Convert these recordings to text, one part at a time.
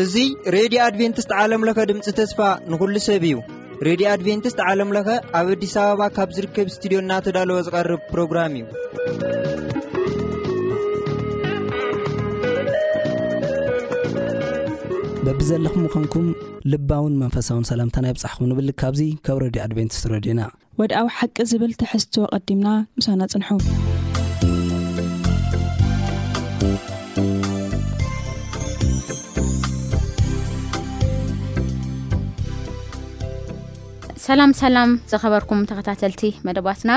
እዙይ ሬድዮ ኣድቨንትስት ዓለምለኸ ድምፂ ተስፋ ንኹሉ ሰብ እዩ ሬድዮ ኣድቨንትስት ዓለምለኸ ኣብ ኣዲስ ኣበባ ካብ ዝርከብ እስትድዮ እናተዳለወ ዝቐርብ ፕሮግራም እዩ በብዘለኹም ምዃንኩም ልባውን መንፈሳውን ሰላምታና ይብጻሕኩም ንብል ካብዚ ካብ ረድዮ ኣድቨንቲስት ረድዮና። ወድኣዊ ሓቂ ዝብል ትሕዝቶ ቀዲምና ምሳና ጽንሑ። ሰላም ሰላም ዝኸበርኩም ተኸታተልቲ መደባትና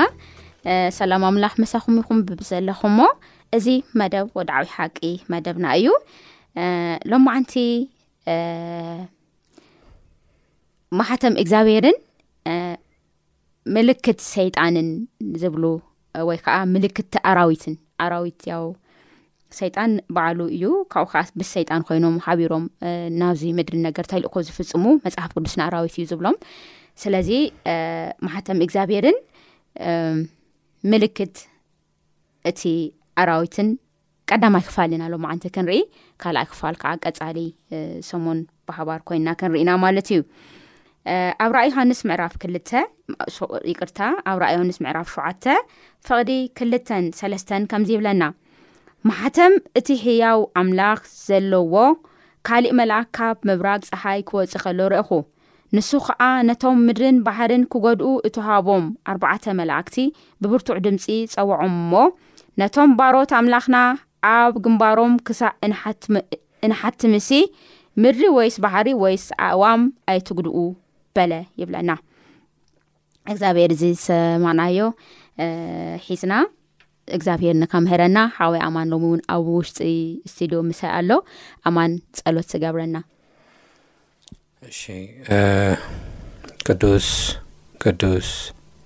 ሰላም ኣምላኽ መሳኹም ይኹም ብብዘለኹሞ እዚ መደብ ወድዓዊ ሓቂ መደብና እዩ ሎማዓንቲ ማሕተም እግዚኣብሄርን ምልክት ሰይጣንን ዝብሉ ወይ ከዓ ምልክት ኣራዊትን ኣራዊት ያው ሰይጣን በዓሉ እዩ ካብኡ ከዓ ምስ ሰይጣን ኮይኖም ሓቢሮም ናብዚ ምድሪ ነገር ተልእኮ ዝፍፅሙ መፅሓፍ ቅዱስ ንኣራዊት እዩ ዝብሎም ስለዚ ማሓተም እግዚኣብሄርን ምልክት እቲ ኣራዊትን ቀዳማይ ክፋል ኢና ሎማዓንቲ ክንርኢ ካልኣይ ክፋል ከዓ ቀፃሊ ሰሙን ብሃባር ኮይና ክንርኢና ማለት እዩ ኣብ ራእ ዮሃንስ ምዕራፍ ክልተ ይቅርታ ኣብ ራእ ዮሃንስ ምዕራፍ ሸዓተ ፍቕዲ ክልተን ሰለስተን ከምዚ ይብለና ማሓተም እቲ ህያው ኣምላኽ ዘለዎ ካሊእ መልኣክ ካብ ምብራግ ፀሓይ ክወፅ ከሎ ርኢኹ ንሱ ኸኣ ነቶም ምድርን ባሕርን ኪጐድኡ እተዋህቦም ኣርባዕተ መላእክቲ ብብርቱዕ ድምጺ ጸውዖም እሞ፣ ነቶም ባሮት ኣምላኽና ኣብ ግንባሮም ክሳእ እንሓትምሲ፣ ምድሪ ወይስ ባሕሪ ወይስ ኣእዋም ኣይትጕድኡ፣ በለ ይብለና። እግዚኣብሔር እዚ ዝሰማናዮ ሒዝና እግዚኣብሔር ንከምህረና ሓወይ ኣማን ሎሚ እውን ኣብ ውሽጢ ስቱድዮ ምሳይ ኣሎ ኣማን ፀሎት ዝገብረና እሺ ቅዱስ ቅዱስ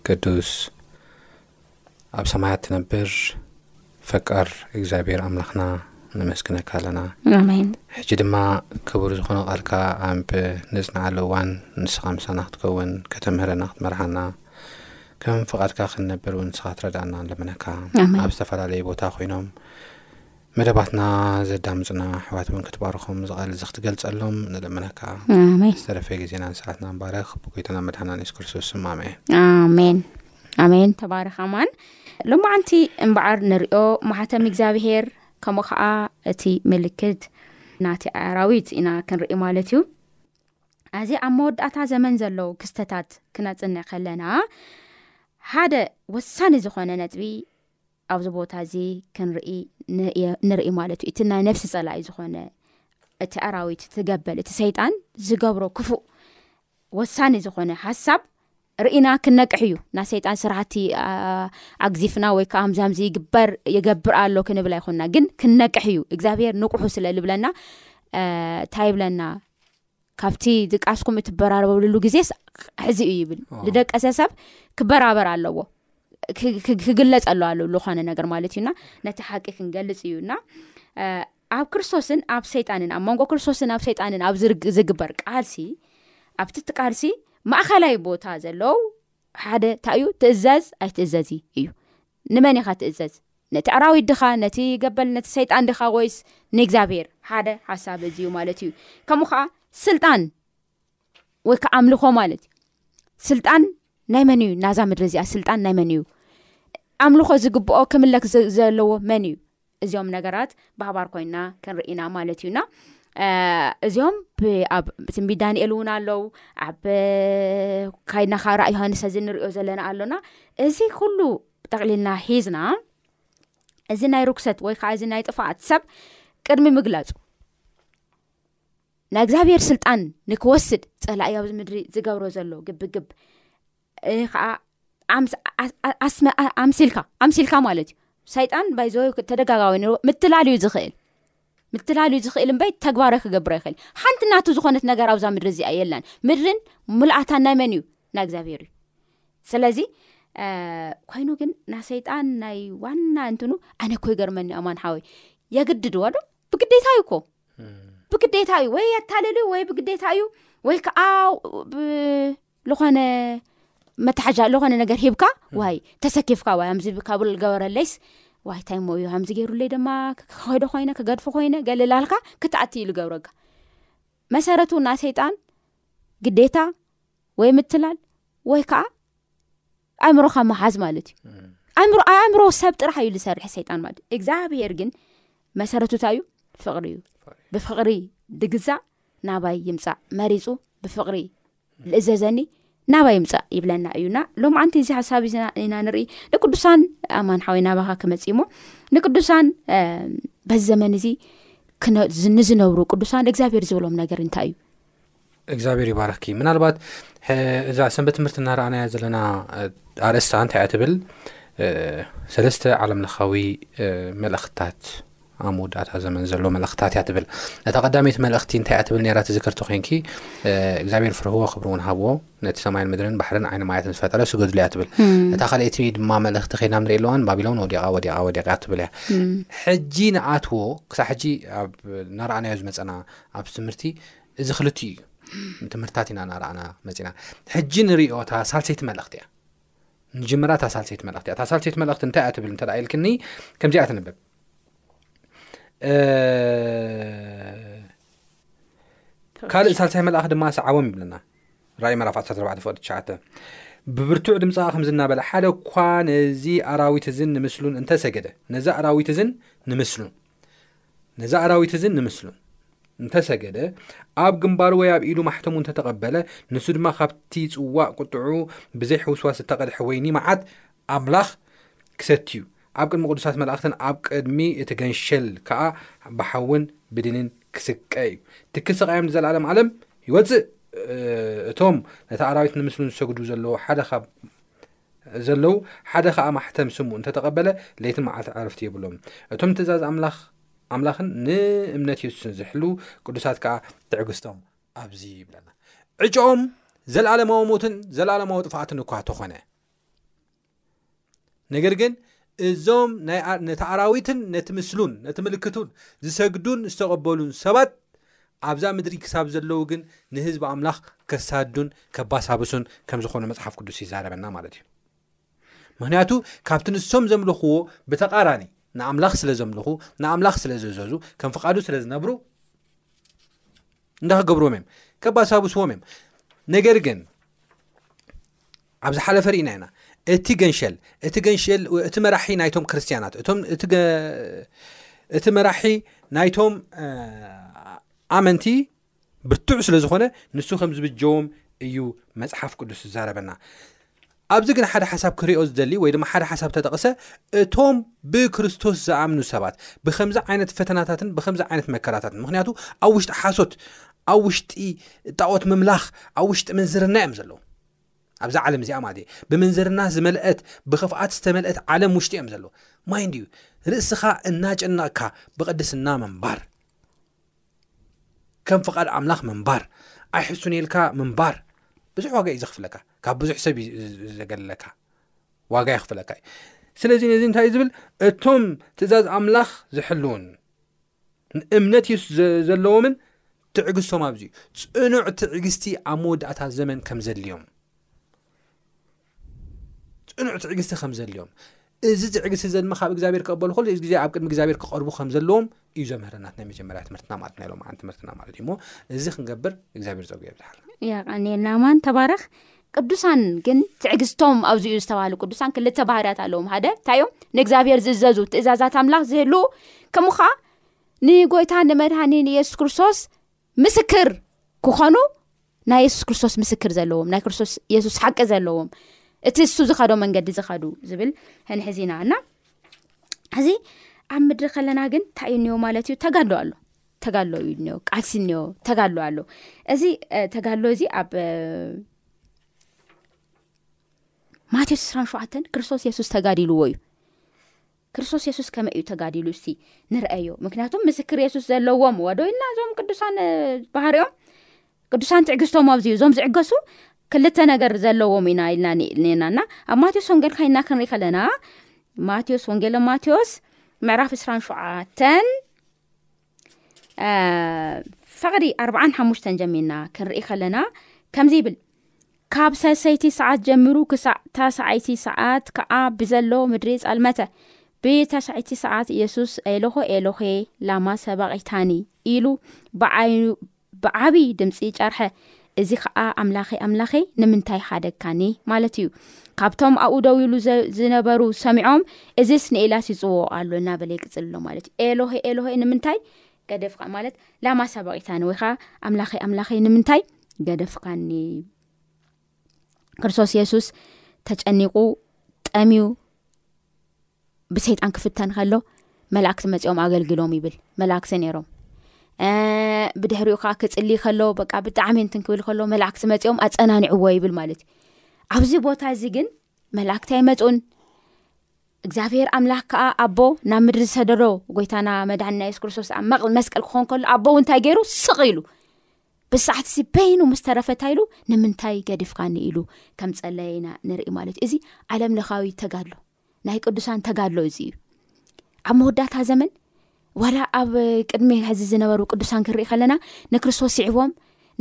ቅዱስ ኣብ ሰማያት ትነብር ፈቃር እግዚኣብሔር ኣምላኽና ነመስግነካ ኣለና ኣሜን ሕጂ ድማ ክቡር ዝኾነ ቃልካ ኣንብ ንጽንዓሉ እዋን ንስኻ ምሳና ክትከውን ከተምህረና ክትመርሓና ከም ፍቓድካ ክንነብር እውን ንስኻ ትረዳእና ንልምነካ ኣሜን። ኣብ ዝተፈላለዩ ቦታ ኮይኖም መደባትና ዘዳምፁና ኣሕዋት እውን ክትባርኾም ዝቓል እዚ ክትገልጸሎም ንልምነካ ኣሜን ዝተረፈ ግዜናን ሰዓትናን ባረኽ ብጎይታና መድሓና የሱስ ክርስቶስ ስም ኣሜን ኣሜን ኣሜን ተባርኽ ኣማን ሎማዓንቲ እምበዓር ንሪኦ ማሓተም እግዚኣብሄር ከምኡ ከዓ እቲ ምልክት ናቲ ኣያራዊት ኢና ክንርኢ ማለት እዩ ኣዚ ኣብ መወዳእታ ዘመን ዘለዉ ክስተታት ክነፅንዕ ከለና ሓደ ወሳኒ ዝኾነ ነጥቢ ኣብዚ ቦታ እዚ ክንርኢ ንርኢ ማለት እዩ እቲ ናይ ነብሲ ፀላኢ ዝኾነ እቲ ኣራዊት ትገበል እቲ ሰይጣን ዝገብሮ ክፉእ ወሳኒ ዝኾነ ሓሳብ ርኢና ክንነቅሕ እዩ ናይ ሰይጣን ስራሕቲ ኣግዚፍና ወይ ከዓ ምዛምዚ ይግበር ይገብር ኣሎ ክንብል ኣይኮንና ግን ክንነቅሕ እዩ እግዚኣብሄር ንቑሑ ስለ ልብለና እንታይ ይብለና ካብቲ ድቃስኩም እትበራረበልሉ ግዜስ ሕዚ እዩ ይብል ዝደቀሰ ሰብ ክበራበር ኣለዎ ክግለፀሉ ኣሎ ዝኮነ ነገር ማለት እዩና ነቲ ሓቂ ክንገልፅ እዩና ኣብ ክርስቶስን ኣብ ሰይጣንን፣ ኣብ መንጎ ክርስቶስን ኣብ ሰይጣንን ኣብ ዝግበር ቃልሲ፣ ኣብቲ እቲ ቃልሲ ማእኸላይ ቦታ ዘሎው ሓደ እንታይ እዩ? ትእዘዝ ኣይትእዘዝ እዩ። ንመን ኢኻ ትእዘዝ? ነቲ ኣራዊት ድኻ? ነቲ ገበል ነቲ ሰይጣን ድኻ? ወይስ ንእግዚኣብሔር? ሓደ ሓሳብ እዚ እዩ ማለት እዩ። ከምኡ ከዓ ስልጣን ወይ ከዓ ኣምልኾ ማለት እዩ። ስልጣን ናይ መን እዩ? ናዛ ምድሪ እዚኣ ስልጣን ናይ መን እዩ? ኣምልኾ ዝግብኦ ክምለክ ዘለዎ መን እዩ? እዚኦም ነገራት ብሃባር ኮይና ክንርኢ ኢና ማለት እዩ እና እዚኦም ኣብ ትንቢት ዳንኤል እውን ኣለው ኣብ ካይድና ካ ራእ ዮሃንስ እዚ ንሪኦ ዘለና ኣሎና እዚ ኩሉ ጠቅሊልና ሒዝና እዚ ናይ ርኩሰት ወይ ከዓ እዚ ናይ ጥፋኣት ሰብ ቅድሚ ምግላፁ ናይ እግዚኣብሔር ስልጣን ንክወስድ ፀላእይ ኣብዚ ምድሪ ዝገብሮ ዘሎ ግብግብ ዓ ኣምሲልካ ማለት እዩ ሰይጣን ባይዘ ተደጋጋሚ ን ምትላልዩ ዝኽእል ምትላልዩ ዝኽእል እምበይ ተግባረ ክገብረ ይኽእል ሓንቲ ናቱ ዝኾነት ነገር ኣብዛ ምድሪ እዚኣ የላን ምድርን ሙሉኣታን ናይ መን እዩ ናይ እግዚኣብሄር እዩ ስለዚ ኮይኑ ግን ናይ ሰይጣን ናይ ዋና እንትኑ ኣነ ኮይ ገርመኒ ኣማን ሓወይ የግዲ ድዎዶ ብግዴታ እዩ ኮ ብግዴታ እዩ ወይ ኣታልልዩ ወይ ብግዴታ እዩ ወይ ከዓ ዝኾነ መታሓሻ ዝኾነ ነገር ሂብካ ዋይ ተሰኪፍካ ዋይ ኣዚ ካብ ገበረለይስ ዋይ ታይ ሞ እዩ ከምዚ ገይሩለይ ድማ ክኸዶ ኮይነ ክገድፉ ኮይነ ገለላልካ ክትኣት ኢሉ ገብረካ መሰረቱ እና ሰይጣን ግዴታ ወይ ምትላል ወይ ከዓ ኣእምሮካ መሓዝ ማለት እዩ ምሮ ኣእምሮ ሰብ ጥራሕ እዩ ዝሰርሐ ሰይጣን ማለት እዩ እግዚኣብሄር ግን መሰረቱታ እዩ ፍቕሪ እዩ ብፍቕሪ ድግዛእ ናባይ ይምፃእ መሪፁ ብፍቕሪ እዘዘኒ ናባይ ምጻእ ይብለና እዩና ሎምዓንቲ እዚ ሓሳብ ኢና ንርኢ ንቅዱሳን ኣማን ሓወይ ናባኻ ክመጽእ እሞ ንቅዱሳን በዚ ዘመን እዚ ንዝነብሩ ቅዱሳን እግዚኣብሔር ዝብሎም ነገር እንታይ እዩ እግዚኣብሔር ይባረኪ ምናልባት እዛ ሰንበ ትምህርቲ እናረኣናያ ዘለና ኣርእስታ እንታይ እያ ትብል ሰለስተ ዓለምለካዊ መልእክትታት ኣብ መወዳእታ ዘመን ዘሎ መልእኽትታት እያ ትብል እታ ቀዳመይቲ መልእኽቲ እንታይ እያ ትብል ነራ ትዝክርቲ ኮንኪ እግዚኣብሔር ፍርህዎ ክብሪ እውን ሃብዎ ነቲ ሰማይን ምድርን ባሕርን ዓይኒ ማያትን ዝፈጠረ ስገድሉ እያ ትብል እታ ካልኣይቲ ድማ መልእኽቲ ከይና ንርኢ ኣለዋን ባቢሎን ወዲቓ ወዲቓ ወዲቓ ትብል እያ ሕጂ ንኣትዎ ክሳብ ሕጂ ኣብ ናረኣናዮ ዝመፀና ኣብ ትምህርቲ እዚ ክልቲ እዩ ትምህርትታት ኢና ናረኣና መፂና ሕጂ ንሪኦ እታ ሳልሰይቲ መልእኽቲ እያ ንጅምራ እታ ሳልሰይቲ መልእኽቲ እያ እታ ሳልሰይቲ መልእኽቲ እንታይ እያ ትብል እንተ ኢልክኒ ከምዚኣ ትንብብ ካልእ ሳልሳይ መልኣኽ ድማ ሰዓቦም ይብለና ራእይ መራፍ 14 ፍቅዲ 9 ብብርቱዕ ድምፃ ከምዚ እናበለ ሓደ እኳ ነዚ ኣራዊት እዝን ንምስሉን እንተሰገደ ነዚ ኣራዊት እዝን ንምስሉን ነዚ ኣራዊት እዝን ንምስሉን እንተሰገደ ኣብ ግንባሩ ወይ ኣብ ኢዱ ማሕተሙ እንተተቐበለ ንሱ ድማ ካብቲ ፅዋእ ቁጥዑ ብዘይሕውስዋስ ዝተቐድሐ ወይኒ መዓት ኣምላኽ ክሰትዩ፣ ኣብ ቅድሚ ቅዱሳት መላእኽትን ኣብ ቅድሚ እቲ ገንሸል ከኣ ብሓውን ብዲንን ክስቀ እዩ። ትኪ ስቓዮም ንዘለኣለም ኣለም ይወጽእ። እቶም ነቲ ኣራዊት ንምስሉ ዝሰግዱ ዘለዉ ሓደ ካብ ዘለዉ ሓደ ከኣ ማሕተም ስሙ እንተተቐበለ ለይትን መዓልትን ዕረፍቲ የብሎም። እቶም ትእዛዝ ኣምላኽ ኣምላኽን ንእምነት የሱስን ዝሕልዉ ቅዱሳት ከኣ ትዕግስቶም ኣብዚ ይብለና። ዕጭኦም ዘለኣለማዊ ሞትን ዘለኣለማዊ ጥፍኣትን እኳ ተኾነ። ነገር ግን እዞም ነቲ ኣራዊትን ነቲ ምስሉን ነቲ ምልክቱን ዝሰግዱን ዝተቐበሉን ሰባት ኣብዛ ምድሪ ክሳብ ዘለዉ ግን ንህዝቢ ኣምላኽ ከሳዱን ከባሳብሱን ከም ዝኾኑ መፅሓፍ ቅዱስ ይዛረበና ማለት እዩ ምክንያቱ ካብቲ ንሶም ዘምልኽዎ ብተቃራኒ ንኣምላኽ ስለ ዘምልኹ ንኣምላኽ ስለ ዘዘዙ ከም ፍቃዱ ስለ ዝነብሩ እንዳ ክገብርዎም እዮም ከባሳብስዎም እዮም ነገር ግን ኣብዚ ሓለፈ ርኢና ኢና እቲ ገንሸል እቲ ገንሸል እቲ መራሒ ናይቶም ክርስትያናት እቲ መራሒ ናይቶም ኣመንቲ ብርቱዕ ስለ ዝኾነ ንሱ ከም ዝብጀዎም እዩ መፅሓፍ ቅዱስ ዝዛረበና ኣብዚ ግን ሓደ ሓሳብ ክሪኦ ዝደሊ ወይ ድማ ሓደ ሓሳብ ተጠቕሰ እቶም ብክርስቶስ ዝኣምኑ ሰባት ብከምዚ ዓይነት ፈተናታትን ብከምዚ ዓይነት መከራታትን ምክንያቱ ኣብ ውሽጢ ሓሶት ኣብ ውሽጢ ጣዖት ምምላኽ ኣብ ውሽጢ ምንዝርና እዮም ዘለዉ ኣብዛ ዓለም እዚኣ ማለት እየ ብምንዝርና ዝመልአት ብክፍኣት ዝተመልአት ዓለም ውሽጢ እዮም ዘለዉ ማይ እንድዩ ርእስኻ እናጨነቕካ ብቕድስና ምንባር ከም ፍቓድ ኣምላኽ ምንባር ኣይሕሱንልካ ምንባር ብዙሕ ዋጋ እዩ ዘኽፍለካ ካብ ብዙሕ ሰብ ዘገለካ ዋጋ የኽፍለካ እዩ ስለዚ ነዚ እንታይ እዩ ዝብል እቶም ትእዛዝ ኣምላኽ ዝሕልውን ንእምነት ዩ ዘለዎምን ትዕግስቶም ኣብዚ እዩ ፅኑዕ ትዕግስቲ ኣብ መወዳእታ ዘመን ከም ዘድልዮም ፅኑዕ ትዕግስቲ ከም ዘድልዮም እዚ ትዕግስቲ ዘድማ ካብ እግዚኣብሔር ክቐበሉ ከሉ ግዜ ኣብ ቅድሚ እግዚኣብሔር ክቐርቡ ከም ዘለዎም እዩ ዘምህረናት ናይ መጀመርያ ትምህርትና ማለት ናይ ሎም ዓን ትምህርትና ማለት እዩ እሞ እዚ ክንገብር እግዚኣብሔር ፀጉ የብዝሓልና የቀኒየልና ማን ተባረኽ ቅዱሳን ግን ትዕግስቶም ኣብዚኡ ዝተባሃሉ ቅዱሳን ክልተ ባህርያት ኣለዎም ሓደ እንታይ እዮም ንእግዚኣብሔር ዝእዘዙ ትእዛዛት ኣምላኽ ዝህልው ከምኡ ኸዓ ንጎይታ ንመድሃኒ ንየሱስ ክርስቶስ ምስክር ክኾኑ ናይ የሱስ ክርስቶስ ምስክር ዘለዎም ናይ ክርስቶስ የሱስ ሓቂ ዘለዎም እቲ እሱ ዝኸዶ መንገዲ ዝኸዱ ዝብል ሕንሕዚ ኢና እና እዚ ኣብ ምድሪ ከለና ግን እንታይ እዩ እኒኦ ማለት እዩ ተጋሎ ኣሎ ተጋሎ እዩ እኒኦ ቃልሲ እኒኦ ተጋሎ ኣሎ እዚ ተጋሎ እዚ ኣብ ማቴዎስ ስራን ሸውዓተን ክርስቶስ የሱስ ተጋዲልዎ እዩ ክርስቶስ የሱስ ከመይ እዩ ተጋዲሉ እስቲ ንርአዮ ምክንያቱም ምስክር የሱስ ዘለዎም ወዶ ኢልና እዞም ቅዱሳን ባህርኦም ቅዱሳን ትዕግዝቶም ኣብዚ እዩ እዞም ዝዕገሱ ክልተ ነገር ዘለዎም ኢና ኢልና ኒኤና እና ኣብ ማቴዎስ ወንጌል ካይና ክንሪኢ ከለና ማቴዎስ ወንጌለ ማቴዎስ ምዕራፍ 2ሸ ፍቕዲ ኣርብዓን ሓሙሽተን ጀሚርና ክንርኢ ከለና ከምዚ ይብል ካብ ሰሰይቲ ሰዓት ጀምሩ ክሳዕ ታሰዓይቲ ሰዓት ከዓ ብዘሎ ምድሪ ጸልመተ ብታሰዓይቲ ሰዓት ኢየሱስ ኤሎሆ ኤሎሄ ላማ ሰባቂታኒ ኢሉ ብዓቢ ድምጺ ጨርሐ፣ እዚ ኸኣ ኣምላኸይ፣ ኣምላኸይ፣ ንምንታይ ኻደካኒ? ማለት እዩ። ካብቶም ኣብኡ ደው ኢሉ ዝነበሩ ሰሚዖም፣ እዝስ ንኤልያስ ይጽውዖ ኣሎ እናበለ ይቅጽል ኣሎ ማለት እዩ። ኤሎሄ፣ ኤሎሄ፣ ንምንታይ ገደፍካ? ማለት ላማ ሳበቂታኒ ወይ ኸኣ ኣምላኸይ፣ ኣምላኸይ፣ ንምንታይ ገደፍካኒ? ክርስቶስ የሱስ ተጨኒቁ ጠምዩ ብሰይጣን ክፍተን ከሎ መላእክቲ መፂኦም ኣገልግሎም ይብል መላእክቲ ነይሮም ብድሕሪኡ ከዓ ክፅሊ ከሎ በቃ ብጣዕሚ እንትን ክብል ከሎ መላእክቲ መፂኦም ኣፀናኒዕዎ ይብል ማለት እዩ ኣብዚ ቦታ እዚ ግን መላእክቲ ኣይመፁን እግዚኣብሄር ኣምላኽ ከዓ ኣቦ ናብ ምድሪ ዝሰደዶ ጎይታና መድሃኒና የሱስ ክርስቶስ መስቀል ክኾን ከሎ ኣቦ ው እንታይ ገይሩ ስቅ ኢሉ ብሳዕትሲ በይኑ ምስ ተረፈታ ኢሉ ንምንታይ ገዲፍካኒ ኢሉ ከም ጸለየ ኢና ንርኢ ማለት እዩ እዚ ዓለም ለኻዊ ተጋድሎ ናይ ቅዱሳን ተጋድሎ እዚ እዩ ኣብ መወዳእታ ዘመን ዋላ ኣብ ቅድሚ ሕዚ ዝነበሩ ቅዱሳን ክንርኢ ከለና ንክርስቶስ ስዕቦም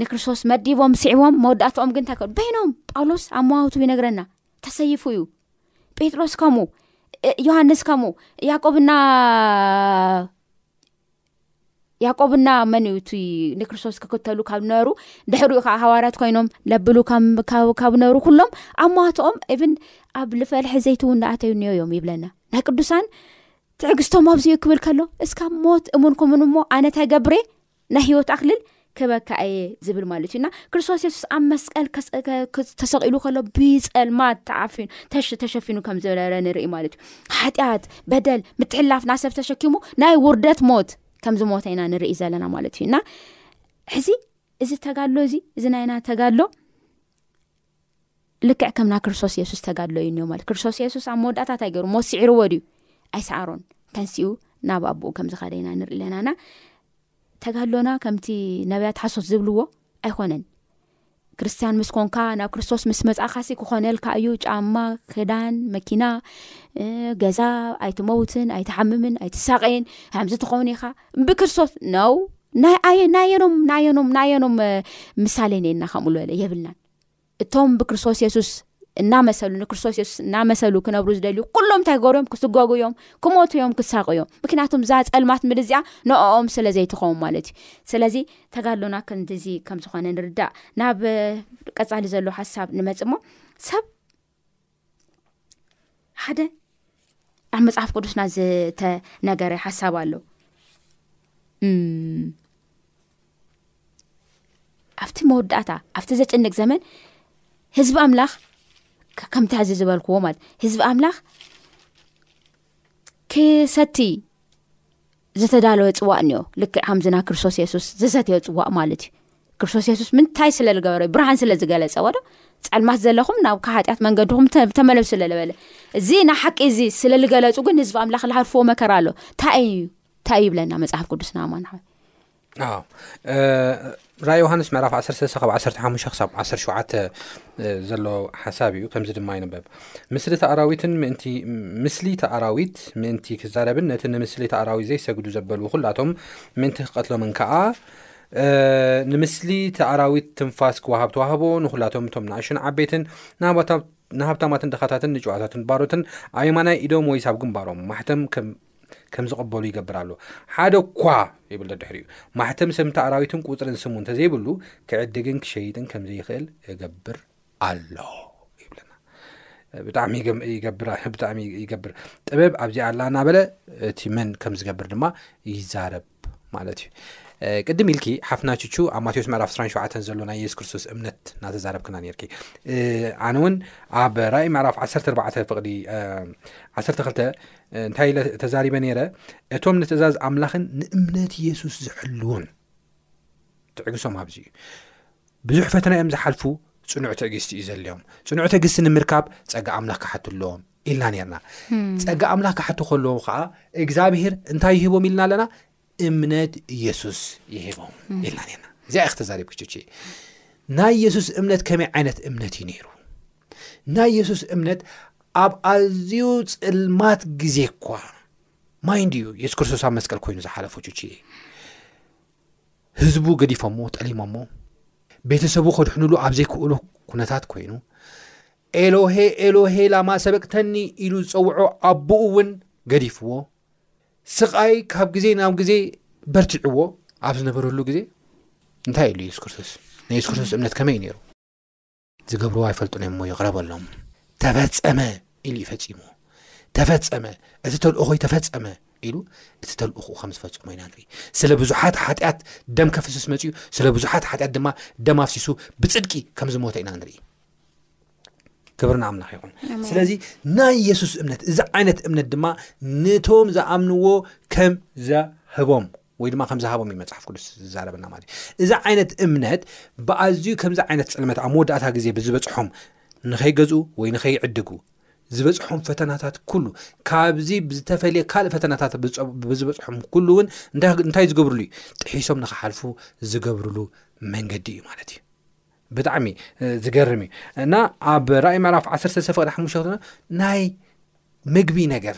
ንክርስቶስ መዲቦም ስዕቦም መወዳእትኦም ግን እንታይ በይኖም ጳውሎስ ኣብ መዋውቱ ይነግረና ተሰይፉ እዩ ጴጥሮስ ከምኡ ዮሃንስ ከምኡ ያቆብና ያቆብ እና መን እዩ እ ንክርስቶስ ክክተሉ ካብ ነሩ ድሕሪኡ ከዓ ሃዋርያት ኮይኖም ለብሉ ካብ ነሩ ኩሎም ኣብ ማዋትኦም እብን ኣብ ልፈልሒ ዘይቲ እውን ዳኣተዩ ኒዮ እዮም ይብለና ናይ ቅዱሳን ትዕግስቶም ኣብዚዩ ክብል ከሎ እስካብ ሞት እሙን ኩምን እሞ ኣነተ ገብሬ ናይ ሂወት ኣክልል ክበካ እየ ዝብል ማለት እዩ እና ክርስቶስ የሱስ ኣብ መስቀል ተሰቂሉ ከሎ ብፀልማት ተዓፊኑ ተሸፊኑ ከም ዝበለረ ንርኢ ማለት እዩ ሓጢኣት በደል ምትሕላፍ ናሰብ ተሸኪሙ ናይ ውርደት ሞት ከም ዝሞተ ኢና ንርኢ ዘለና ማለት እዩ እና ሕዚ እዚ ተጋድሎ እዚ እዚ ናይና ተጋድሎ ልክዕ ከምና ክርስቶስ የሱስ ተጋድሎ እዩ እኒኦ ማለት ክርስቶስ የሱስ ኣብ መወዳእታ እንታይ ገይሩ ሞት ስዒርዎ ድዩ ኣይሰዓሮን ተንስኡ ናብ ኣቦኡ ከም ዝኸደ ኢና ንርኢ ኣለናና ተጋድሎና ከምቲ ነብያት ሓሶት ዝብልዎ ኣይኮነን ክርስትያን ምስ ኮንካ ናብ ክርስቶስ ምስ መፃእካሲ ክኾነልካ እዩ ጫማ ክዳን መኪና ገዛ ኣይትመውትን ኣይትሓምምን ኣይትሳቀየን ሃምዚ ትኸውን ኢኻ ብክርስቶስ ነው ናየኖም ናየኖም ናየኖም ምሳሌ ነና ከምኡ ዝበለ የብልናን እቶም ብክርስቶስ የሱስ እናመሰሉ ንክርስቶስ የሱስ እናመሰሉ ክነብሩ ዝደልዩ ኩሎም እንታይ ገርዮም ክስጎጉ እዮም ክሞቱ እዮም ክሳቅ እዮም ምክንያቱም እዛ ፀልማት ምድ እዚኣ ንኦም ስለ ዘይትኸውን ማለት እዩ ስለዚ ተጋሎና ክንዚ ከም ዝኾነ ንርዳእ ናብ ቀፃሊ ዘሎ ሓሳብ ንመፅ ሞ ሰብ ሓደ ኣብ መጽሓፍ ቅዱስና ዝተነገረ ሓሳብ ኣሎ ኣብቲ መወዳእታ ኣብቲ ዘጨንቅ ዘመን ህዝቢ ኣምላኽ ከምቲ ሕዚ ዝበልክዎ ማለት ህዝቢ ኣምላኽ ክሰቲ ዝተዳለወ ጽዋእ እኒኦ ልክዕ ከምዚ ና ክርስቶስ የሱስ ዝሰትዮ ጽዋእ ማለት እዩ ክርስቶስ የሱስ ምንታይ ስለ ዝገበረ ዩ ብርሃን ስለ ዝገለጸ ወዶ ጸልማት ዘለኹም ናብ ካሓጢኣት መንገድኹም ተመለሱ ስለ ዝበለ እዚ ንሓቂ እዚ ስለ ዝገለጹ ግን ህዝቢ ኣምላኽ ዝሃርፍዎ መከራ ኣሎ ታይ እዩ እንታይ እዩ ይብለና መጽሓፍ ቅዱስ ናማ ራ ዮሃንስ ምዕራፍ 13 ብ 15 ክሳብ 17 ዘሎ ሓሳብ እዩ ከምዚ ድማ ይንበብ ምስሊ ተኣራዊትን ምእንቲ ምስሊ ተኣራዊት ምእንቲ ክዛረብን ነቲ ንምስሊ ተኣራዊት ዘይሰግዱ ዘበሉ ኩላቶም ምእንቲ ክቐትሎምን ከዓ ንምስሊ ተኣራዊት ትንፋስ ክወሃብ ተዋህቦ ንኩላቶም እቶም ንኣሽን ዓበይትን ንሃብታማትን ድኻታትን ንጨዋታትን ባሮትን ኣብ የማናይ ኢዶም ወይስ ኣብ ግንባሮም ማሕተም ከም ዝቕበሉ ይገብር ኣሎ ሓደ እኳ ይብል ደድሕሪኡ ማሕተም ሰምቲ ኣራዊትን ቁፅርን ስሙ እንተዘይብሉ ክዕድግን ክሸይጥን ከም ዘይኽእል እገብር ኣሎ ይብለና ብጣዕሚ ይገብር ብጣዕሚ ይገብር ጥበብ ኣብዚ ኣላ እናበለ እቲ መን ከም ዝገብር ድማ ይዛረብ ማለት እዩ ቅድም ኢልኪ ሓፍና ቹቹ ኣብ ማቴዎስ ምዕራፍ 27 ዘሎ ናይ የሱስ ክርስቶስ እምነት እናተዛረብክና ነርኪ ኣነ እውን ኣብ ራእይ ምዕራፍ 14 ፍቕዲ 12 እንታይ ኢለ ተዛሪበ ነይረ እቶም ንትእዛዝ ኣምላኽን ንእምነት የሱስ ዝሕልውን ትዕግሶም ኣብዚ እዩ ብዙሕ ፈተና እዮም ዝሓልፉ ፅኑዕ ትዕግስቲ እዩ ዘልዮም ፅኑዕ ትዕግስቲ ንምርካብ ፀጋ ኣምላኽ ክሓትለዎም ኢልና ነርና ጸጋ ኣምላኽ ክሓቱ ከለዉ ከዓ እግዚኣብሄር እንታይ ይህቦም ኢልና ኣለና እምነት ኢየሱስ ይህቦም ኢልና ነርና እዚኣ ክተዛሪብ ክችች ናይ ኢየሱስ እምነት ከመይ ዓይነት እምነት እዩ ነይሩ ናይ ኢየሱስ እምነት ኣብ ኣዝዩ ፅልማት ግዜ እኳ ማይንድ እዩ የሱስ ክርስቶስ ኣብ መስቀል ኮይኑ ዝሓለፉ ቹቺ ህዝቡ ገዲፎሞ ጠሊሞሞ ቤተሰቡ ከድሕንሉ ኣብ ዘይክእሉ ኩነታት ኮይኑ ኤሎሄ ኤሎሄ ላማ ሰበቅተኒ ኢሉ ዝጸውዖ ኣቦኡ እውን ገዲፍዎ ስቓይ ካብ ግዜ ናብ ግዜ በርቲዕዎ ኣብ ዝነበረሉ ግዜ እንታይ ኢሉ የሱስ ክርስቶስ ንየሱስ ክርስቶስ እምነት ከመይ እዩ ነይሩ ዝገብርዎ ኣይፈልጡን እሞ ይቕረበሎም ተፈጸመ ኢሉ እዩ ፈፂሙ ተፈፀመ እቲ ተልእኾይ ተፈፀመ ኢሉ እቲ ተልእኹ ከም ዝፈፀሙ ኢና ንርኢ ስለ ብዙሓት ሓጢኣት ደም ከፍስስ መፅኡ ስለ ብዙሓት ሓጢኣት ድማ ደም ኣፍሲሱ ብፅድቂ ከም ዝሞተ ኢና ንርኢ ክብርን ኣምላኽ ይኹን ስለዚ ናይ የሱስ እምነት እዚ ዓይነት እምነት ድማ ነቶም ዝኣምንዎ ከም ዘህቦም ወይ ድማ ከም ዝሃቦም እዩ መፅሓፍ ቅዱስ ዝዛረበና ማለት እዩ እዚ ዓይነት እምነት ብኣዝዩ ከምዚ ዓይነት ፅልመት ኣብ መወዳእታ ግዜ ብዝበፅሖም ንኸይገዝኡ ወይ ንኸይዕድጉ ዝበፅሖም ፈተናታት ኩሉ ካብዚ ብዝተፈለየ ካልእ ፈተናታት ብዝበፅሖም ኩሉ እውን እንታይ ዝገብርሉ እዩ ጥሒሶም ንክሓልፉ ዝገብርሉ መንገዲ እዩ ማለት እዩ ብጣዕሚ ዝገርም እዩ እና ኣብ ራእይ ምዕራፍ ዓሰተ ሰፈቅድ ሓሙሽ ናይ ምግቢ ነገር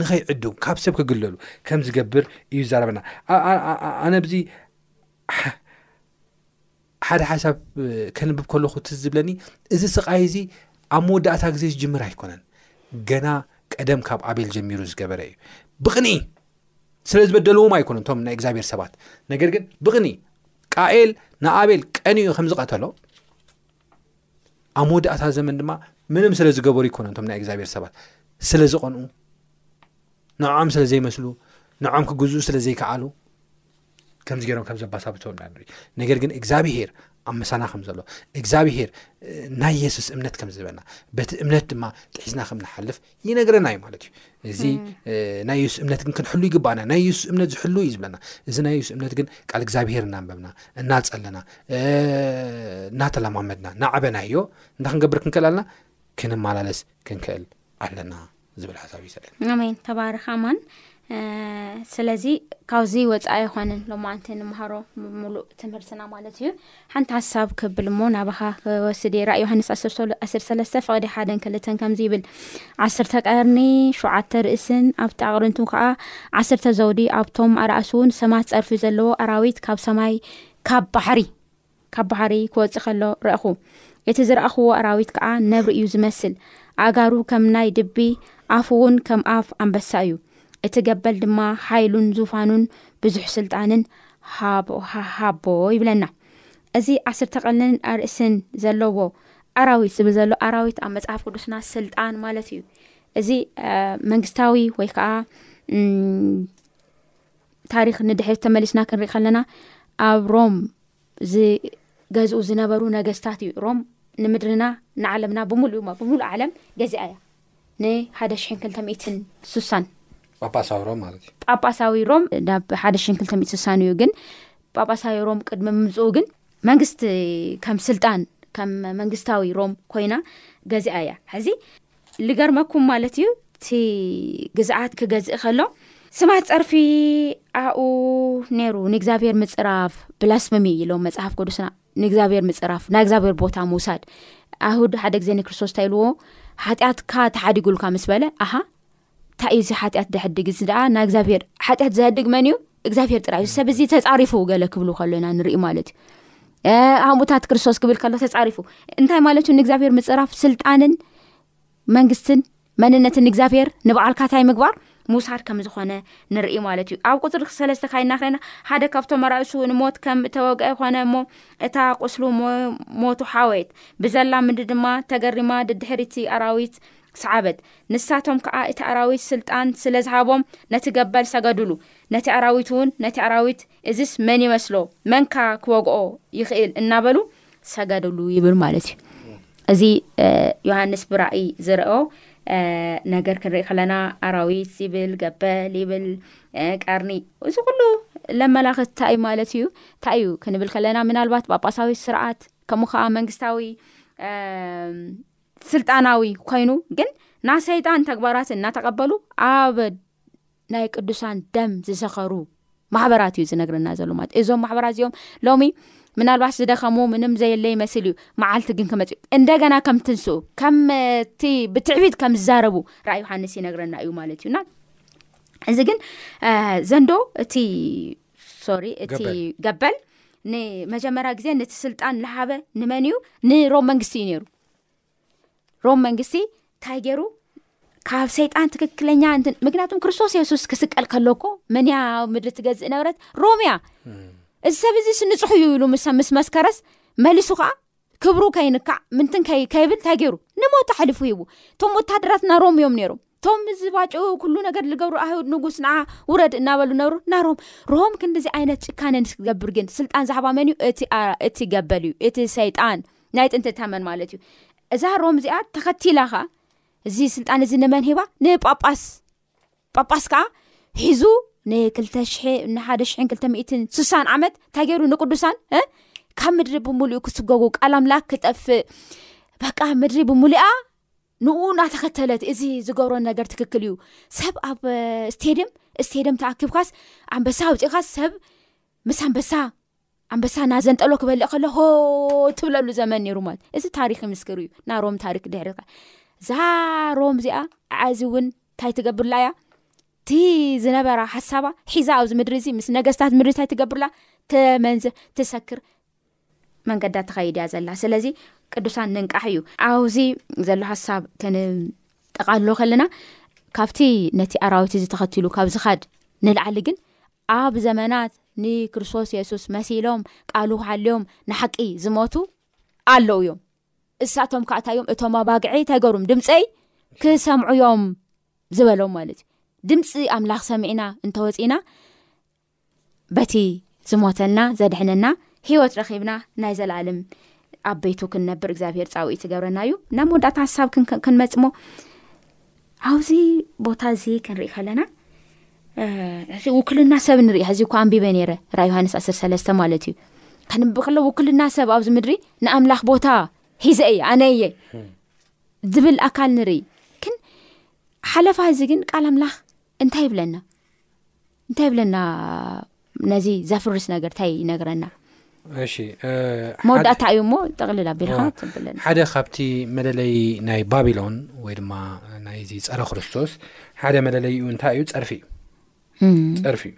ንኸይዕዱ ካብ ሰብ ክግለሉ ከም ዝገብር እዩ ዛረበና ኣነ ብዚ ሓደ ሓሳብ ከንብብ ከለኩ ት ዝብለኒ እዚ ስቃይ እዚ ኣብ መወዳእታ ግዜ ዝጅምር ኣይኮነን ገና ቀደም ካብ ኣቤል ጀሚሩ ዝገበረ እዩ ብቕኒ ስለ ዝበደልዎም ኣይኮኑን እቶም ናይ እግዚኣብሔር ሰባት ነገር ግን ብቕኒ ቃኤል ንኣቤል ቀኒኡ ከም ዝቐተሎ ኣብ መወዳእታ ዘመን ድማ ምንም ስለ ዝገበሩ ይኮኑ እቶም ናይ እግዚኣብሔር ሰባት ስለ ዝቐንኡ ንዖም ስለ ዘይመስሉ ንዖም ክግዝኡ ስለ ዘይከኣሉ ከምዚ ገይሮም ከም ዘባሳብተው እና ንርኢ ነገር ግን እግዚኣብሄር ኣብ መሳና ከም ዘሎ እግዚኣብሄር ናይ የሱስ እምነት ከም ዝበና በቲ እምነት ድማ ጥሒዝና ከም ንሓልፍ ይነግረና እዩ ማለት እዩ እዚ ናይ የሱስ እምነት ግን ክንሕሉ ይግባኣና ናይ የሱስ እምነት ዝሕሉ እዩ ዝብለና እዚ ናይ የሱስ እምነት ግን ቃል እግዚኣብሄር እናንበብና እናፀለና እናተለማመድና ናዕበናዮ እንታ ክንገብር ክንክእል ኣለና ክንመላለስ ክንክእል ኣለና ዝብል ሓሳብ እዩ ሰለ ኣሜን ተባርኽ ኣማን ስለዚ ካብዚ ወፃኢ ኣይኮነን ሎማዓንቲ ንምሃሮ ሙሉእ ትምህርትና ማለት እዩ ሓንቲ ሓሳብ ክብል እሞ ናባኻ ክወስድ ራ ዮሃንስ ዓስር ሰለስተ ፍቅዲ ሓደን ክልተን ከምዚ ይብል ዓስርተ ቀርኒ ሸዓተ ርእስን ኣብቲ ኣቅርንቱ ከዓ ዓስርተ ዘውዲ ኣብቶም ኣርኣሱ እውን ሰማት ፀርፊ ዘለዎ ኣራዊት ካብ ሰማይ ካብ ባሕሪ ካብ ባሕሪ ክወጽእ ከሎ ረእኹ። እቲ ዝረኣኹዎ ኣራዊት ከኣ ነብሪ እዩ ዝመስል። ኣእጋሩ ከም ናይ ድቢ፣ ኣፉ እውን ከም ኣፍ ኣንበሳ እዩ። እቲ ገበል ድማ ሓይሉን ዙፋኑን ብዙሕ ስልጣንን ሃቦ ይብለና። እዚ ዓስርተ ቀልንን ኣርእስን ዘለዎ ኣራዊት ዝብል ዘሎ ኣራዊት ኣብ መጽሓፍ ቅዱስና ስልጣን ማለት እዩ። እዚ መንግስታዊ ወይ ከዓ ታሪክ ንድሕሪት ተመሊስና ክንሪኢ ከለና ኣብ ሮም ዝገዝኡ ዝነበሩ ነገስታት እዩ ሮም ንምድርና ንዓለምና ብምሉ ብምሉእ ዓለም ገዚኣ እያ ንሓደ ሽሕን ክልተትን ስሳን ጳጳሳዊ ሮም ማለት እዩ ጳጳሳዊ ሮም ናብ ሓደ ሽን ክልተት ስሳን እዩ ግን ጳጳሳዊ ሮም ቅድሚ ምምፅኡ ግን መንግስቲ ከም ስልጣን ከም መንግስታዊ ሮም ኮይና ገዚኣ እያ ሕዚ ልገርመኩም ማለት እዩ እቲ ግዝኣት ክገዝእ ከሎ ስማት ፀርፊ ኣኡ ነይሩ ንእግዚኣብሔር ምፅራፍ ብላስፈሚ ኢሎም መፅሓፍ ቅዱስና ንእግዚኣብሔር ምፅራፍ ናይ እግዚኣብሔር ቦታ ምውሳድ ኣይሁድ ሓደ ግዜ ንክርስቶስ እንታይ ኢልዎ ሓጢኣትካ ተሓዲጉልካ ምስ በለ ኣሃ እንታይ እዩ እዚ ሓጢኣት ዘሕድግ እዚ ደኣ ናይ እግዚኣብሔር ሓጢኣት ዘሕድግ መን እዩ እግዚኣብሄር ጥራይ እዚ ሰብ እዚ ተፃሪፉ ገለ ክብሉ ከሎና ንርኢ ማለት እዩ ሃሙታት ክርስቶስ ክብል ከሎ ተፃሪፉ እንታይ ማለት ን እግዚኣብሄር ምፅራፍ ስልጣንን መንግስትን መንነት ንእግዚኣብሄር ንበዓልካታይ ምግባር ምውሳድ ከም ዝኾነ ንርኢ ማለት እዩ ኣብ ቁፅሪ ሰለስተ ካይና ክለና ሓደ ካብቶም ኣራእሱ ንሞት ከም እተወግዐ ኮነ እሞ እታ ቁስሉ ሞቱ ሓወየት ብዘላ ምንዲ ድማ ተገሪማ ድድሕሪቲ ኣራዊት ሰዓበት ንሳቶም ከኣ እቲ ኣራዊት ስልጣን ስለ ዝሃቦም ነቲ ገበል ሰገዱሉ። ነቲ ኣራዊትውን ነቲ ኣራዊት እዝስ መን ይመስሎ መንካ ክወግኦ ይኽእል እናበሉ ሰገዱሉ ይብል ማለት እዩ። እዚ ዮሃንስ ብራእይ ዝረኦ ነገር ክንርኢ ከለና ኣራዊት ይብል ገበል ይብል ቀርኒ እዚ ኩሉ ለመላኽት እንታይ እዩ ማለት እዩ እንታይ እዩ ክንብል ከለና ምናልባት ጳጳሳዊ ስርዓት ከምኡ ከዓ መንግስታዊ ስልጣናዊ ኮይኑ ግን ናይ ሰይጣን ተግባራት እናተቐበሉ ኣብ ናይ ቅዱሳን ደም ዝሰኸሩ ማሕበራት እዩ ዝነግረና ዘሎ ማለት እዞም ማሕበራት እዚኦም ሎሚ ምናልባት ዝደኸሙ ምንም ዘየለ ይመስል እዩ መዓልቲ ግን ክመፅኡ እንደገና ከም ትንስኡ ከምቲ ብትዕቢት ከም ዝዛረቡ ራእ ዮሃንስ ይነግረና እዩ ማለት እዩና እዚ ግን ዘንዶ እቲ ሶሪ እቲ ገበል ንመጀመርያ ግዜ ነቲ ስልጣን ዝሃበ ንመን እዩ ንሮም መንግስቲ እዩ ነይሩ ሮም መንግስቲ እንታይ ገይሩ ካብ ሰይጣን ትክክለኛ ምክንያቱም ክርስቶስ የሱስ ክስቀል ከሎኮ መንያ ምድሪ ትገዝእ ነበረት ሮምያ እዚ ሰብ እዚ ስንፁሑ እዩ ኢሉ ምስ መስከረስ መሊሱ ከዓ ክብሩ ከይንካዕ ምንትን ከይ- ከይብል እንታይ ገይሩ ንሞት ኣሕሊፉ ሂቡ እቶም ወታደራት ናሮም እዮም ነይሮም እቶም እዚ ባጭኡ ኩሉ ነገር ዝገብሩ ኣይሁድ ንጉስ ንዓ ውረድ እናበሉ ነብሩ ናሮም ሮም ክንዲዚ ዓይነት ጭካነ ንስክትገብር ግን ስልጣን ዛዕባ መን እዩ እቲ ኣ- እቲ ገበል እዩ እቲ ሰይጣን ናይ ጥንቲ ተመን ማለት እዩ እዛ ሮም እዚኣ ተኸቲላ ኸኣ እዚ ስልጣን እዚ ንመን ሂባ ንጳጳስ ጳጳስ ከኣ ሒዙ ንክልተ ሽሕ ንሓደ ሽሕን ክልተ ሚእትን ስሳን ዓመት እንታይ ገይሩ ንቅዱሳን ካብ ምድሪ ብምሉኡ ክስጎጉ ቃል ኣምላክ ክጠፍእ በቃ ምድሪ ብምሉኣ ንኡ እናተኸተለት እዚ ዝገብሮ ነገር ትክክል እዩ ሰብ ኣብ ስቴድም ስቴድም ተኣኪብካስ ኣንበሳ ኣውፅእካስ ሰብ ምስ ኣንበሳ ኣንበሳ ናዘንጠሎ ክበልእ ከሎ ሆ ትብለሉ ዘመን ነይሩ ማለት እዚ ታሪክ ይምስክር እዩ ናሮም ታሪክ ድሕሪ ዛሮም እዚኣ ዓዚ እውን እንታይ ትገብርላ እያ እቲ ዝነበራ ሓሳባ ሒዛ ኣብዚ ምድሪ እዚ ምስ ነገስታት ምድሪ እንታይ ትገብርላ ተመንዘ ትሰክር መንገዳ ተኸይድ እያ ዘላ ስለዚ ቅዱሳን ንንቃሕ እዩ ኣዚ ዘሎ ሓሳብ ክንጠቃሎ ከለና ካብቲ ነቲ ኣራዊት እዚ ተኸትሉ ካብ ዝካድ ንላዓሊ ግን ኣብ ዘመናት ንክርስቶስ የሱስ መሲሎም ቃሉ ሓልዮም ንሓቂ ዝሞቱ ኣለዉ እዮም። እሳቶም ከዓ እንታይ እዮም እቶም ኣባግዐይ እንታይ ገሩም ድምፀይ ክሰምዑ እዮም ዝበሎም ማለት እዩ ድምፂ ኣምላኽ ሰሚዕና እንተወፂእና በቲ ዝሞተልና ዘድሕነና ሂወት ረኪብና ናይ ዘለኣልም ኣብ ቤቱ ክንነብር እግዚኣብሄር ፃውኢ ትገብረና እዩ ናብ መወዳእታ ሓሳብ ክንመፅሞ ኣብዚ ቦታ እዚ ክንርኢ ከለና ውክልና ሰብ ንርኢ ሕዚ እኳ ኣንቢበ ነይረ ራ ዮሃንስ ዓስር ሰለስተ ማለት እዩ ከንብ ከሎ ውክልና ሰብ ኣብዚ ምድሪ ንኣምላኽ ቦታ ሒዘ እየ ኣነ እየ ዝብል ኣካል ንርኢ ግን ሓለፋ እዚ ግን ቃል ኣምላኽ እንታይ ይብለና እንታይ ይብለና ነዚ ዘፍርስ ነገር እንታይ ይነግረና መወዳእታ እዩ እሞ ጠቕልል ኣቢልካ ትብለና ሓደ ካብቲ መለለይ ናይ ባቢሎን ወይ ድማ ናይዚ ፀረ ክርስቶስ ሓደ መለለይ ዩ እንታይ እዩ ፀርፊ እዩ ፀርፊ እዩ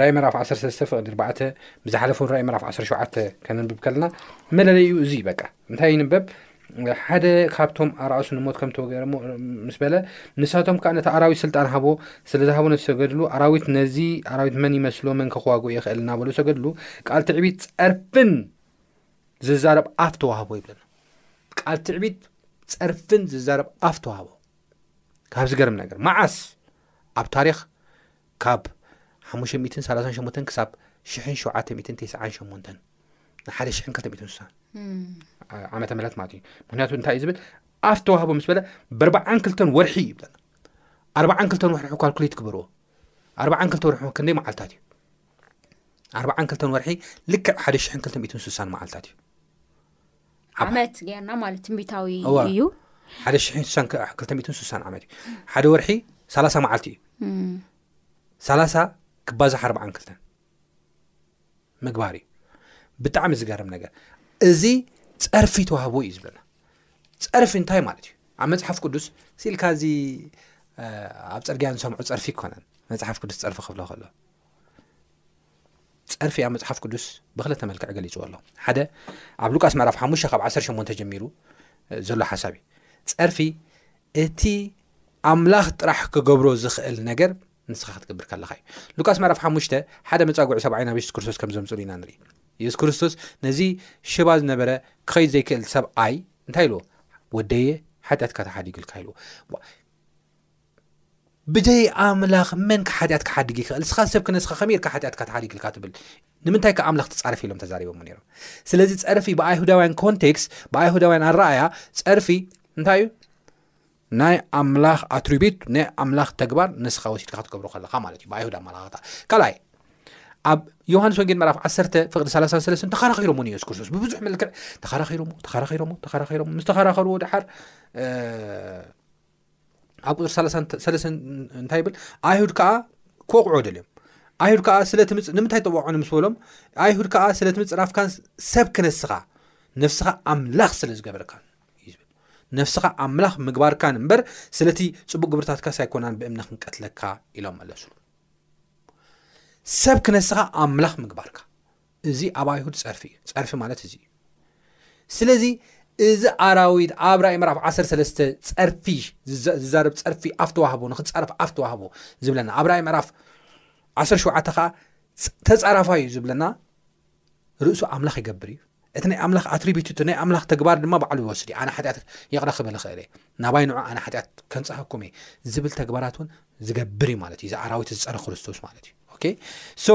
ራይ መራፍ 1ሰለስተ ፍቕዲ ኣርባዕተ ብዝሓለፉን ራይ መራፍ ዓሸተ ከነንብብ ከለና መለለይ ዩ እዙ በቃ እንታይ ይንበብ ሓደ ካብቶም ኣርኣሱ ንሞት ከም ተወገረሞ ምስ በለ ንሳቶም ከዓ ነቲ ኣራዊት ስልጣን ሃቦ ስለ ዝሃቦ ነቲ ሰገድሉ ኣራዊት ነዚ ኣራዊት መን ይመስሎ መን ከክዋግኡ ይኽእል እናበሉ ሰገድሉ ቃል ትዕቢት ፀርፍን ዝዛረብ ኣፍ ተዋህቦ ይብለና ቃል ትዕቢት ፀርፍን ዝዛረብ ኣፍ ተዋህቦ ካብ ዝገርም ነገር መዓስ ኣብ ታሪክ ካብ ሓሙሽተ ሚእትን ሰላሳን ሸሞንተን ክሳብ ሽሕን ሸውዓተ ሚእትን ተስዓን ሸሞንተን ንሓደ ሽሕን ክልተ ሚእትን ስሳን ዓመተ ምሕረት ማለት እዩ ምክንያቱ እንታይ እዩ ዝብል ኣፍ ተዋህቦ ምስ በለ በርባዓን ክልተን ወርሒ እዩ ይብለና ኣርባዓን ክልተን ወርሒ ካልኩሌት ግበርዎ ኣርባዓን ክልተ ወርሒ ክንደይ መዓልታት እዩ ኣርባዓን ክልተን ወርሒ ልክዕ ሓደ ሽሕን ክልተ ሚእትን ስሳን መዓልታት እዩ ዓመት ገርና ማለት ትንቢታዊ እዩ ሓደ ሽ 260 ዓመት እዩ ሓደ ወርሒ ሳላ0 መዓልቲ እዩ ሳላ0 ክባዛሕ ኣርዓ ክልተ ምግባር እዩ ብጣዕሚ ዝገርም ነገር እዚ ፀርፊ ተዋህቦ እዩ ዝብለና ፀርፊ እንታይ ማለት እዩ ኣብ መፅሓፍ ቅዱስ ስኢልካ እዚ ኣብ ፅርግያ ንሰምዑ ፀርፊ ይኮነን መፅሓፍ ቅዱስ ፀርፊ ክብሎ ከሎ ጸርፊ ኣብ መጽሓፍ ቅዱስ ብክልተ መልክዕ ገሊጽዎ ኣሎ ሓደ ኣብ ሉቃስ ምዕራፍ ሓሙሽተ ካብ ዓሰርተ ሸሞንተ ጀሚሩ ዘሎ ሓሳብ እዩ ጸርፊ እቲ ኣምላኽ ጥራሕ ክገብሮ ዝኽእል ነገር ንስኻ ክትገብር ከለኻ እዩ ሉቃስ መዕራፍ ሓሙሽተ ሓደ መፃጉዒ ሰብዓይ ናብ የሱስ ክርስቶስ ከም ዘምፅሉ ኢና ንርኢ የሱስ ክርስቶስ ነዚ ሽባ ዝነበረ ክኸይድ ዘይክእል ሰብኣይ እንታይ ኢልዎ ወደየ ሓጢኣትካ ተሓዲጉልካ ኢልዎ ብደይ ኣምላኽ መን ሓጢኣት ክሓድግ ይክእል እስኻ ሰብ ክነስኻ ከመይ ኢልካ ሓጢኣትካ ትሓድግ ኢልካ ትብል ንምንታይ ከ ኣምላኽ ትፃርፊ ኢሎም ተዛሪቦም ነይሮም ስለዚ ፀርፊ ብኣይሁዳውያን ኮንቴክስት ብኣይሁዳውያን ኣረኣያ ፀርፊ እንታይ እዩ ናይ ኣምላኽ ኣትሪቢት ናይ ኣምላኽ ተግባር ንስኻ ወሲድካ ክትገብሮ ከለካ ማለት እዩ ብኣይሁድ ኣመላኽታ ካልኣይ ኣብ ዮሃንስ ወንጌል ምዕራፍ 1 ፍቅዲ 33 ተኸራኺሮም እውን የሱስ ክርስቶስ ብብዙሕ መልክዕ ተኸራኺሮሞ ተኸራኺሮሞ ተኸራኺሮሞ ምስ ተኸራኸርዎ ድሓር ኣብ ቁፅሪ ሰለሰ እንታይ ይብል ኣይሁድ ከዓ ክወቕዑ ደልዮም ኣይሁድ ከዓ ስለትምፅ ንምንታይ ተዋዕዑ ምስ በሎም ኣይሁድ ከዓ ስለትምፅራፍካን ሰብ ክነስኻ ነፍስኻ ኣምላኽ ስለ ዝገበርካን እዩ ዝብል ነፍስኻ ኣምላኽ ምግባርካን እምበር ስለቲ ፅቡቅ ግብርታትካ ሳይኮናን ብእምነ ክንቀትለካ ኢሎም መለሱሉ ሰብ ክነስኻ ኣምላኽ ምግባርካ እዚ ኣብ ኣይሁድ ጸርፊ እዩ ጸርፊ ማለት እዚ እዩ ስለዚ እዚ ኣራዊት ኣብ ራእይ ምዕራፍ 13 ጸርፊ ዝዛረብ ጸርፊ ኣፍ ተዋህቦ ንክጻረፍ ኣፍ ተዋህቦ ዝብለና ኣብ ራእይ ምዕራፍ 17 ከዓ ተጻራፋ እዩ ዝብለና ርእሱ ኣምላኽ ይገብር እዩ እቲ ናይ ኣምላኽ ኣትሪቢት እቲ ናይ ኣምላኽ ተግባር ድማ ባዕሉ ይወስድ እዩ ኣነ ሓጢኣት ይቕረ ክብል ይኽእል እየ ናባይ ንዑ ኣነ ሓጢኣት ከንጽሃኩም እየ ዝብል ተግባራት እውን ዝገብር እዩ ማለት እዩ እዚ ኣራዊት ዝፀረ ክርስቶስ ማለት እዩ ኦኬ ሶ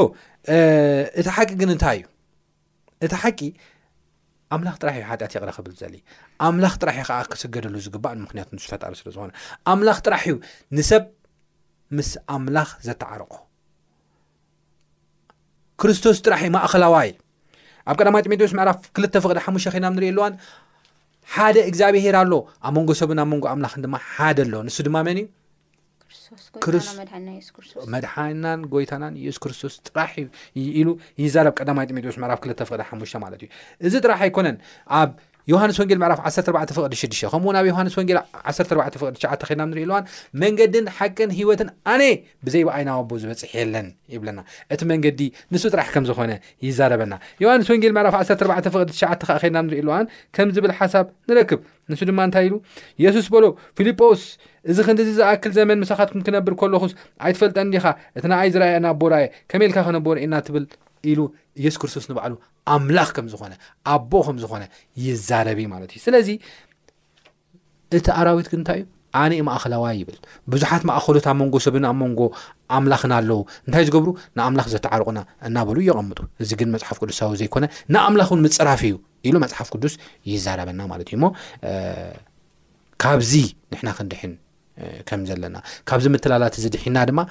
እቲ ሓቂ ግን እንታይ እዩ እቲ ሓቂ ኣምላኽ ጥራሕ እዩ ሓጢኣት ይቕረ ክብል ዘል ኣምላኽ ጥራሕ እዩ ከዓ ክስገደሉ ዝግባእን ምክንያቱ ንሱ ፈጣሪ ስለ ዝኾነ ኣምላኽ ጥራሕ እዩ ንሰብ ምስ ኣምላኽ ዘተዓርቆ ክርስቶስ ጥራሕ እዩ ማእኸላዋይ እዩ ኣብ ቀዳማ ጢሞቴዎስ ምዕራፍ ክልተ ፍቕዲ ሓሙሽተ ኸይና ንሪኦ ኣለዋን ሓደ እግዚኣብሄር ኣሎ ኣብ መንጎ ሰብን ኣብ መንጎ ኣምላኽን ድማ ሓደ ኣሎ ንሱ ድማ መን እዩ መድሓናን ጎይታናን የሱስ ክርስቶስ ጥራሕ እዩ ኢሉ ይዛረብ ቀዳማይ ጢሞቴዎስ ምዕራፍ ክልተ ፍቅዲ ሓሙሽተ ማለት እዩ እዚ ጥራሕ ኣይኮነን ኣብ ዮሃንስ ወንጌል ምዕራፍ ዓሰርተ ኣርባዕተ ፍቕዲ ሽዱሽተ ከምኡ ውን ኣብ ዮሃንስ ወንጌል ዓሰርተ ኣርባዕተ ፍቕዲ ትሽዓተ ከድና ኣብ ንሪእሉ እዋን መንገድን ሓቅን ህይወትን ኣነ ብዘይ ብኣይ ናብ ኣቦ ዝበፅሕ የለን ይብለና እቲ መንገዲ ንሱ ጥራሕ ከም ዝኾነ ይዛረበና ዮሃንስ ወንጌል ምዕራፍ ዓሰርተ ኣርባዕተ ፍቕዲ ትሽዓተ ከዓ ከድና ኣብ ንሪእሉ እዋን ከም ዝብል ሓሳብ ንረክብ ንሱ ድማ እንታይ ኢሉ የሱስ በሎ ፊልጶስ እዚ ክንዲዚ ዝኣክል ዘመን ምሳኻትኩም ክነብር ከለኹስ ኣይትፈልጠን ዲኻ እቲ ንኣይ ዝረኣየ ናብ ቦራየ ከመይ ኢልካ ክነቦር ኢና ትብል ኢሉ ኢየሱስ ክርስቶስ ንባዕሉ ኣምላኽ ከም ዝኾነ ኣቦ ከም ዝኾነ ይዛረብ እዩ ማለት እዩ ስለዚ እቲ ኣራዊት ግን እንታይ እዩ ኣነ ማእኸላዋ ይብል ብዙሓት ማእኸሎት ኣብ መንጎ ሰብን ኣብ መንጎ ኣምላኽን ኣለዉ እንታይ ዝገብሩ ንኣምላኽ ዘተዓርቑና እናበሉ የቐምጡ እዚ ግን መፅሓፍ ቅዱሳዊ ዘይኮነ ንኣምላኽ እውን ምፅራፍ እዩ ኢሉ መፅሓፍ ቅዱስ ይዛረበና ማለት እዩ እሞ ካብዚ ንሕና ክንድሕን ከም ዘለና ካብዚ ምትላላት እዚ ድሒና ድማ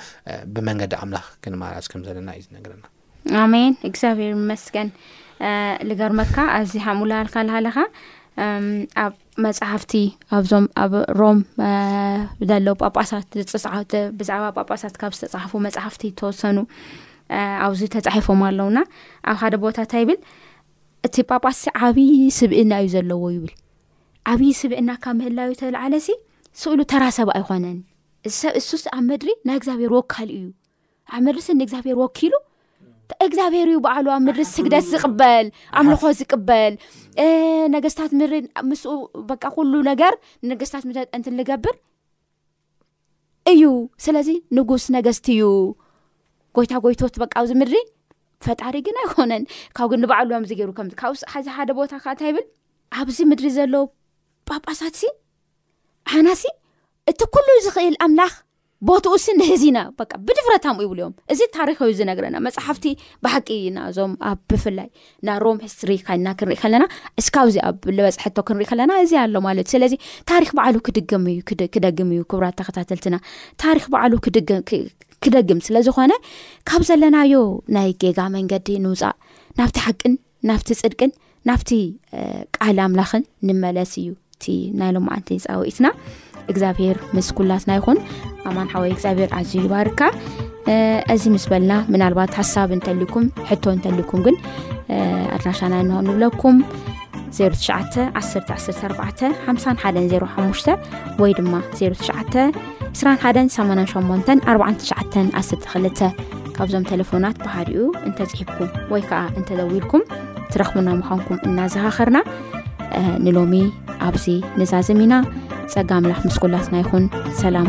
ብመንገዲ ኣምላኽ ክንመላለስ ከም ዘለና እዩ ዝነገረና ኣሜን እግዚኣብሔር ይመስገን ልገርመካ ኣዚ ሃምኡላልካ ልሃለኻ ኣብ መፅሓፍቲ ኣብዞም ኣብ ሮም ዘለ ጳጳሳት ዝፅፅሓት ብዛዕባ ጳጳሳት ካብ ዝተፃሓፉ መፅሓፍቲ ተወሰኑ ኣብዚ ተፃሒፎም ኣለውና ኣብ ሓደ ቦታ እታ ይብል እቲ ጳጳስ ዓብዪ ስብእና እዩ ዘለዎ ይብል ዓብዪ ስብእና ካብ ምህላዩ ተልዓለሲ ስእሉ ተራ ሰብ ኣይኮነን ሰብ እሱስ ኣብ ምድሪ ናይ እግዚኣብሔር ወካል እዩ ኣብ ምድሪ ስ ንእግዚኣብሔር ወኪሉ እግዚኣብሔር እዩ በዓሉ ኣብ ምድሪ ስግደት ዝቅበል ኣምልኾ ዝቅበል ነገስታት ምድሪ ምስ በቃ ኩሉ ነገር ንነገስታት ምድሪ እንት ንገብር እዩ ስለዚ ንጉስ ነገስቲ እዩ ጎይታ ጎይቶት በቃ ኣብዚ ምድሪ ፈጣሪ ግን ኣይኮነን ካብ ግ ንበዕሉ ኣምዝገይሩ ከም ካብዚ ሓደ ቦታ ከ እንታይ ይብል ኣብዚ ምድሪ ዘለ ጳጳሳት ሲ ሓናሲ እቲ ኩሉ ዝኽእል ኣምላኽ ቦትኡሲ ንህዚና በ ብድፍረት ኣምኡ ይብሉ እዮም እዚ ታሪክ ዩ ዝነግረና መፅሓፍቲ ብሓቂ ና እዞም ኣብ ብፍላይ ና ሮም ስትሪ ካይና ክንሪኢ ከለና እስካብዚ ኣብ ልበፅሐቶ ክንሪኢ ከለና እዚ ኣሎ ማለት ዩ ስለዚ ታሪክ በዓሉ ክድገም ዩ ክደግም እዩ ክብራ ተከታተልትና ታሪክ በዓሉ ክደግም ስለዝኮነ ካብ ዘለናዮ ናይ ጌጋ መንገዲ ንውፃእ ናብቲ ሓቅን ናብቲ ፅድቅን ናብቲ ቃል ኣምላኽን ንመለስ እዩ እቲ ናይ ሎማዓንቲ ፃውዒትና እግዚኣብሄር ምስ ኩላትና ይኹን ኣማን ሓወይ እግዚኣብሄር ኣዝዩ ይባርካ እዚ ምስ በልና ምናልባት ሓሳብ እንተልኩም ሕቶ እንተልኩም ግን ኣድራሻና ንሆ ንብለኩም 0914510505 ወይ ድማ 09 21884 ክልተ ካብዞም ቴሌፎናት ብሓዲኡ እንተፅሒብኩም ወይ ከዓ እንተደዊልኩም ትረኽቡና ምዃንኩም እናዘኻኸርና ንሎሚ ኣብዚ ንዛዝም ኢና ፀጋ ምላኽ ምስኩላትና ይኹን ሰላም